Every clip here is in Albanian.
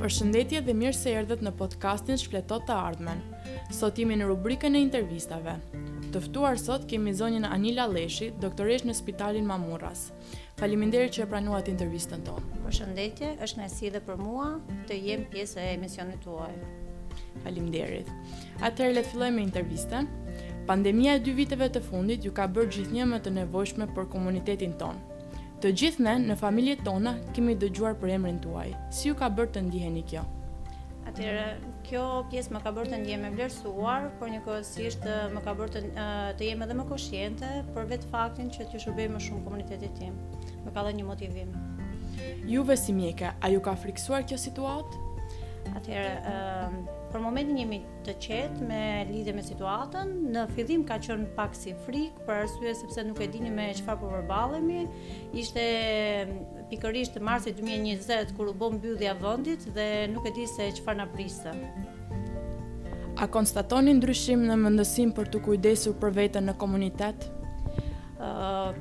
Përshëndetje dhe mirë se erdhët në podcastin Shfleto të Ardhmen. Sot jemi në rubrikën e intervistave. Të ftuar sot kemi zonjën Anila Lleshi, doktoreshë në Spitalin Mamurras. Faleminderit që e pranuat intervistën tonë. Përshëndetje, është kënaqësi dhe për mua të jem pjesë e emisionit tuaj. Faleminderit. Atëherë le të fillojmë me intervistën. Pandemia e dy viteve të fundit ju ka bërë gjithnjë më të nevojshme për komunitetin tonë. Të gjithë ne, në familjet tona, kemi dëgjuar për emrin tuaj. Si ju ka bërë të ndiheni kjo? Atëherë, kjo pjesë më ka bërë të ndjehem e vlerësuar, por njëkohësisht më ka bërë të të jem edhe më koshiente për vetë faktin që t'ju shërbej më shumë komunitetit tim. Më ka dhënë një motivim. Juve si mjeke, a ju ka frikësuar kjo situatë? Atëherë, për momentin jemi të qetë me lidhje me situatën. Në fillim ka qenë pak si frikë për arsye sepse nuk e dinim me çfarë po përballemi. Ishte pikërisht marsi 2020 kur u bë mbyllja e vendit dhe nuk e di se çfarë na priste. A konstatoni ndryshim në mendësinë për t'u kujdesur për veten në komunitet?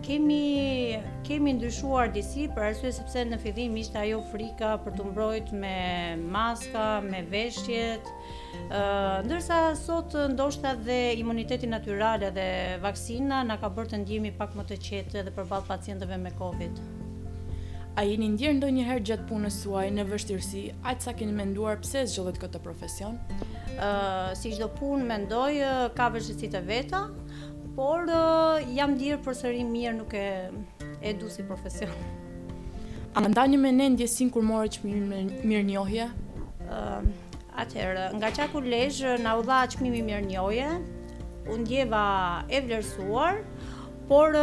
kemi kemi ndryshuar disi për arsye sepse në fillim ishte ajo frika për t'u mbrojt me maska, me veshjet, Ndërsa sot ndoshta dhe imuniteti natyral edhe vaksina na ka bërë të ndihemi pak më të qetë edhe përballë pacientëve me Covid. A jeni ndjerë ndonjëherë gjatë punës suaj në vështirësi, aq sa keni menduar pse zgjodhët këtë profesion? Uh, si çdo punë mendoj ka vështirësitë e veta, por uh, jam ndjerë përsëri mirë, nuk e e du si profesion. A ndani me ne ndjesinë kur morët çmimin mirënjohje? Uh, Atëherë, nga Qarku Lezhë na u dha çmimi mirënjohje, u ndjeva e vlerësuar, por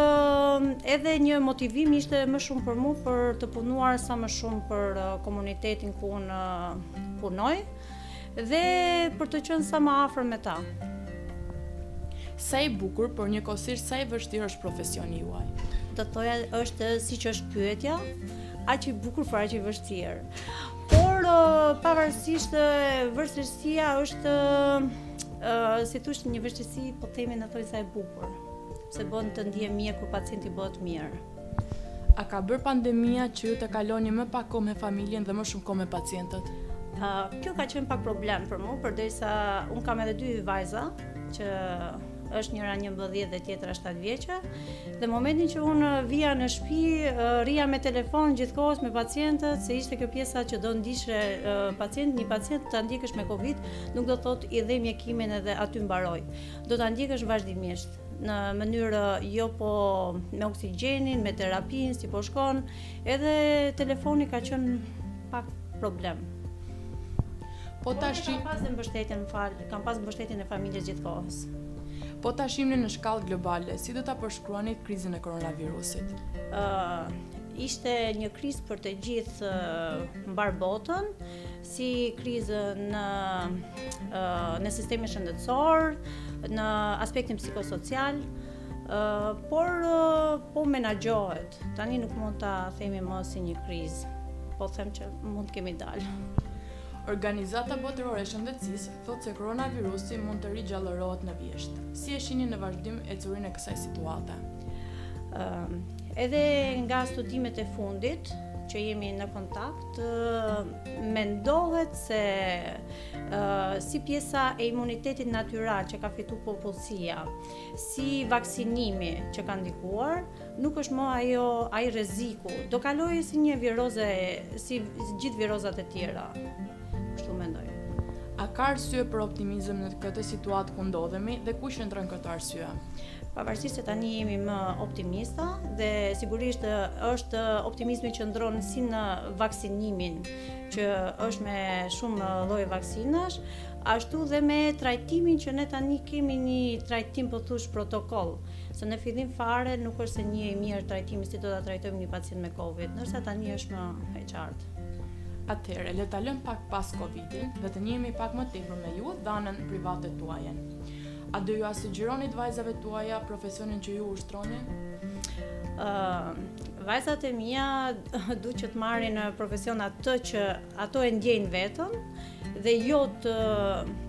edhe një motivim ishte më shumë për mu për të punuar sa më shumë për komunitetin ku unë punoj dhe për të qenë sa më afër me ta. Sa i bukur, por njëkohësisht sa i vështirë është profesioni juaj? Do të thoja është siç është pyetja, aq i bukur por aq i vështirë. Por pavarësisht vështirësia është si të thush një vështirësi po themi në thonjëza e bukur, se më bën të ndihem mirë kur pacienti bëhet mirë. A ka bërë pandemia që ju të kaloni më pak kohë me familjen dhe më shumë kohë me pacientët? Uh, kjo ka qenë pak problem për mu, përderisa un kam edhe dy vajza që është njëra njëmbëdhjetë dhe tjetra shtatë vjeçe, dhe momentin që unë vija në shpi, rrija me telefon gjithë kohës me pacientët, se ishte kjo pjesa që do ndiqje pacient, një pacient ta ndjekësh me Covid, nuk do thotë i dhe mjekimin edhe aty mbaroi, do ta ndjekësh vazhdimisht, në mënyrë jo po me oksigjenin, me terapinë, si po shkon, edhe telefoni ka qenë pak problem. Po tash që kam pas dhe mbështetjen e fa, kam pas mbështetjen e familjes gjithë kohës. Po ta shihni në shkallë globale, si do ta përshkruani krizën e koronavirusit? Ëh, uh, ishte një krizë për të gjithë uh, mbarë botën, si krizë në uh, në sistemin shëndetësor, në aspektin psikosocial, por po menaxhohet. Tani nuk mund ta themi më si një krizë. Po them që mund të kemi dalë. Organizata Botërore e Shëndetësisë thotë se koronavirusi mund të rigjallërohet në vjeshtë. Si e shihni në vazhdim ecurinë e kësaj situate? Ëm, edhe nga studimet e fundit që jemi në kontakt, mendohet se si pjesa e imunitetit natyral që ka fituar popullsia, si vaksinimi që ka ndikuar, nuk është më ajo ai rreziku. Do kalojë si një virozë, si gjithë virozat e tjera. Kështu mendoj. A ka arsye për optimizëm në këtë situatë ku ndodhemi dhe ku qëndron kjo arsye? Pavarësisht se tani jemi më optimista dhe sigurisht është optimizmi qëndron si në vaksinimin që është me shumë lloje vaksinash, Ashtu dhe me trajtimin që ne tani kemi një trajtim pothuaj protokoll, se në fillim fare nuk është se njihej mirë trajtimi si do ta trajtojmë një pacient me Covid, ndërsa tani është më e qartë. Atëherë, le ta lëmë pak pas Covidin dhe të njihemi pak më tepër me ju dhe anën private tuajen. A do jua sugjeronit vajzave tuaja profesionin që ju ushtroni? Ëh, vajzat e mia duhet që të marrin profesion atë që Ato e ndjejnë veten dhe jo të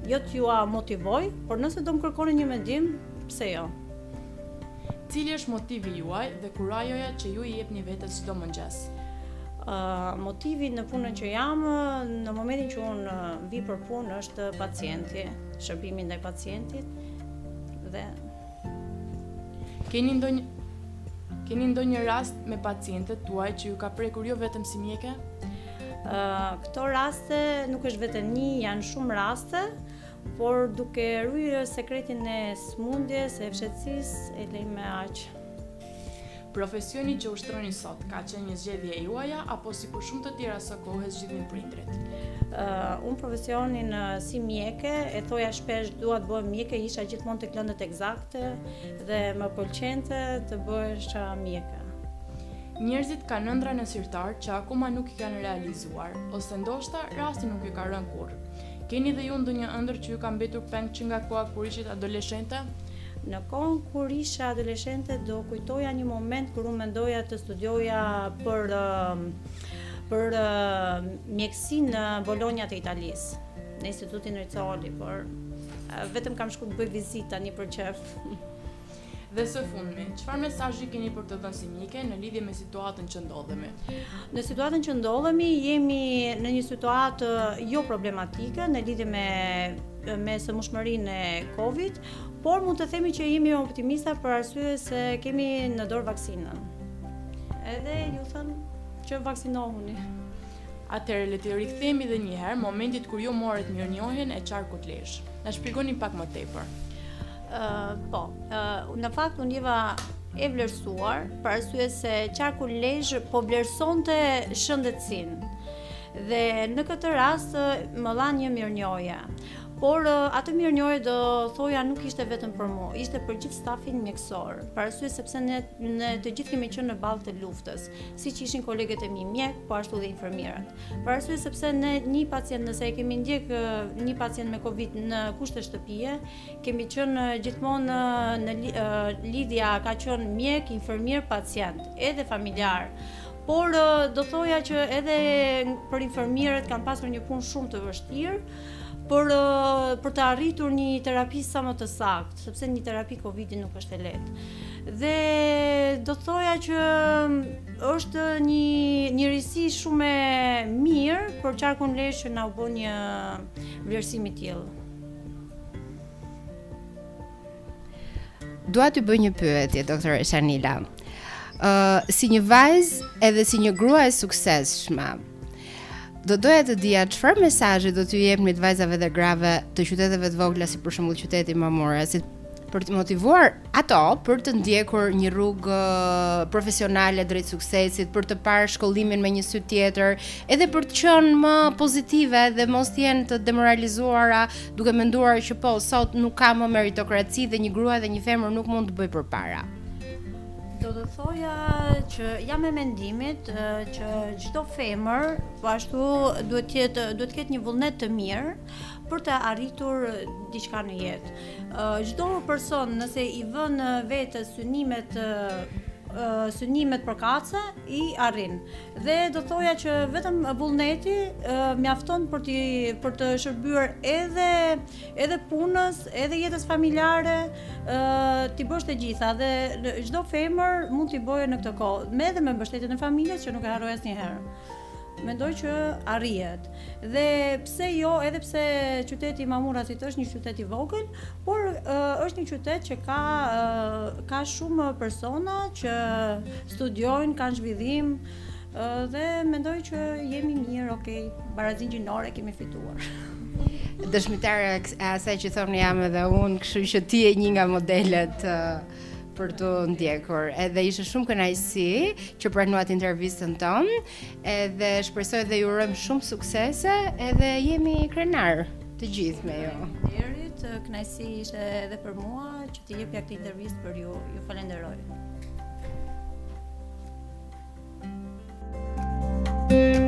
jo t'jua motivoj, por nëse do më kërkonin një mendim, pse jo. Cili është motivi juaj dhe kurajoja që ju i jepni vetes çdo mëngjes? Uh, motivi në punën që jam, në momentin që unë vi për punë është pacienti, shërbimi ndaj pacientit dhe Keni ndonjë Keni ndonjë rast me pacientët tuaj që ju ka prekur jo vetëm si mjeke? Këto raste nuk është vetëm një, janë shumë raste, por duke rujt sekretin e smundjes, e fshehtësisë, e lëmë me aq. Profesioni që ushtroni sot ka qenë një zgjedhje e juaja apo si për shumë të tjerë asaj kohe zgjidhnin prindërit? Uh, unë profesionin uh, si mjeke e thoja shpesh dua të bëhem mjeke, isha gjithmonë tek lëndët ekzakte dhe më pëlqente të bëhesha uh, mjeke. Njerëzit kanë ëndrra në sirtar që akoma nuk i kanë realizuar, ose ndoshta rasti nuk i ka rënë kurrë. Keni dhe ju ndonjë ëndërr që ju ka mbetur peng që nga koha kur ishit adoleshente? Në kohën kur isha adoleshente do kujtoja një moment kur unë mendoja të studioja për um, për um, mjekësinë në Bologna të Italisë, në Institutin Rizzoli, por uh, vetëm kam shku të bëj vizita tani për qejf. Dhe së fundmi, çfarë mesazhi keni për të dhënë si mjeke në lidhje me situatën që ndodhemi? Në situatën që ndodhemi jemi në një situatë jo problematike në lidhje me me sëmundshmërinë e Covid, por mund të themi që jemi optimista për arsye se kemi në dorë vaksinën. Edhe ju them që vaksinohuni. Atëherë le të rikthehemi edhe një herë momentit kur ju morët mirënjohjen e Qarkut Lezhë. Na shpjegoni pak më tepër. Uh, po, uh, në fakt u ndjeva e vlerësuar, për arsye se Qarku Lezhë po vlerësonte shëndetësinë. Dhe në këtë rast më dha një mirënjohje. Por atë mirënjohje do thoja nuk ishte vetëm për mua, ishte për gjithë stafin mjekësor, për arsye sepse ne ne të gjithë kemi qenë në ballë të luftës, siç ishin kolegët e mi mjekë, po ashtu dhe infermierët. Për arsye sepse ne një pacient nëse e kemi ndjek një pacient me Covid në kushte shtëpie, Kemi qënë gjithmonë në lidhja, ka qënë mjek, infermier, pacient, edhe familjar. Por do thoja që edhe për infermierët kanë pasur një punë shumë të vështirë, por për të arritur një terapi sa më të saktë, sepse një terapi covid nuk është e lehtë. Dhe do thoja që është një risi shumë e mirë për Qarkun Lezhë që na u bo një vlerësim i tillë. Dua t'ju bëj një pyetje, doktor Shanila. Ë, uh, si një vajzë edhe si një grua e suksesshme. Do doja të dija çfarë mesazhi do t'ju jepnit vajzave dhe grave të qyteteve të vogla si për shembull qyteti Mamurras, si për të motivuar ato për të ndjekur një rrugë profesionale drejt suksesit, për të parë shkollimin me një sy tjetër, edhe për të qenë më pozitive dhe mos të jenë të demoralizuara, duke menduar që po sot nuk ka më meritokraci dhe një grua dhe një femër nuk mund të bëjë përpara. Do të thoja që jam e mendimit që çdo femër po ashtu duhet të jetë duhet të ketë një vullnet të mirë për të arritur diçka në jetë. Çdo person nëse i vën vetes synimet synimet përkatëse i arrin. Dhe do thoja që vetëm vullneti mjafton për të për të shërbyer edhe edhe punës, edhe jetës familjare, ë t'i bësh të gjitha dhe çdo femër mund t'i bëjë në këtë kohë, me edhe me mbështetjen e familjes që nuk e harroj asnjëherë. Mendoj që arrihet. Dhe pse jo, edhe pse qyteti i Mamurrasit është një qytet i vogël, por është një qytet që ka ka shumë persona që studiojnë, kanë zhvillim dhe mendoj që jemi mirë, ok, barazinë gjinore kemi fituar. Dëshmitare e asaj që thoni jam edhe unë, kështu që ti je një nga modelet për t'u ndjekur. Edhe ishte shumë kënaqësi që pranuat intervistën tonë. Edhe shpresoj dhe ju urojmë shumë suksese, edhe jemi krenarë të gjithë me ju. Faleminderit, kënaqësi ishte edhe për mua që të jepja këtë intervistë për ju. Ju falenderoj. Thank you.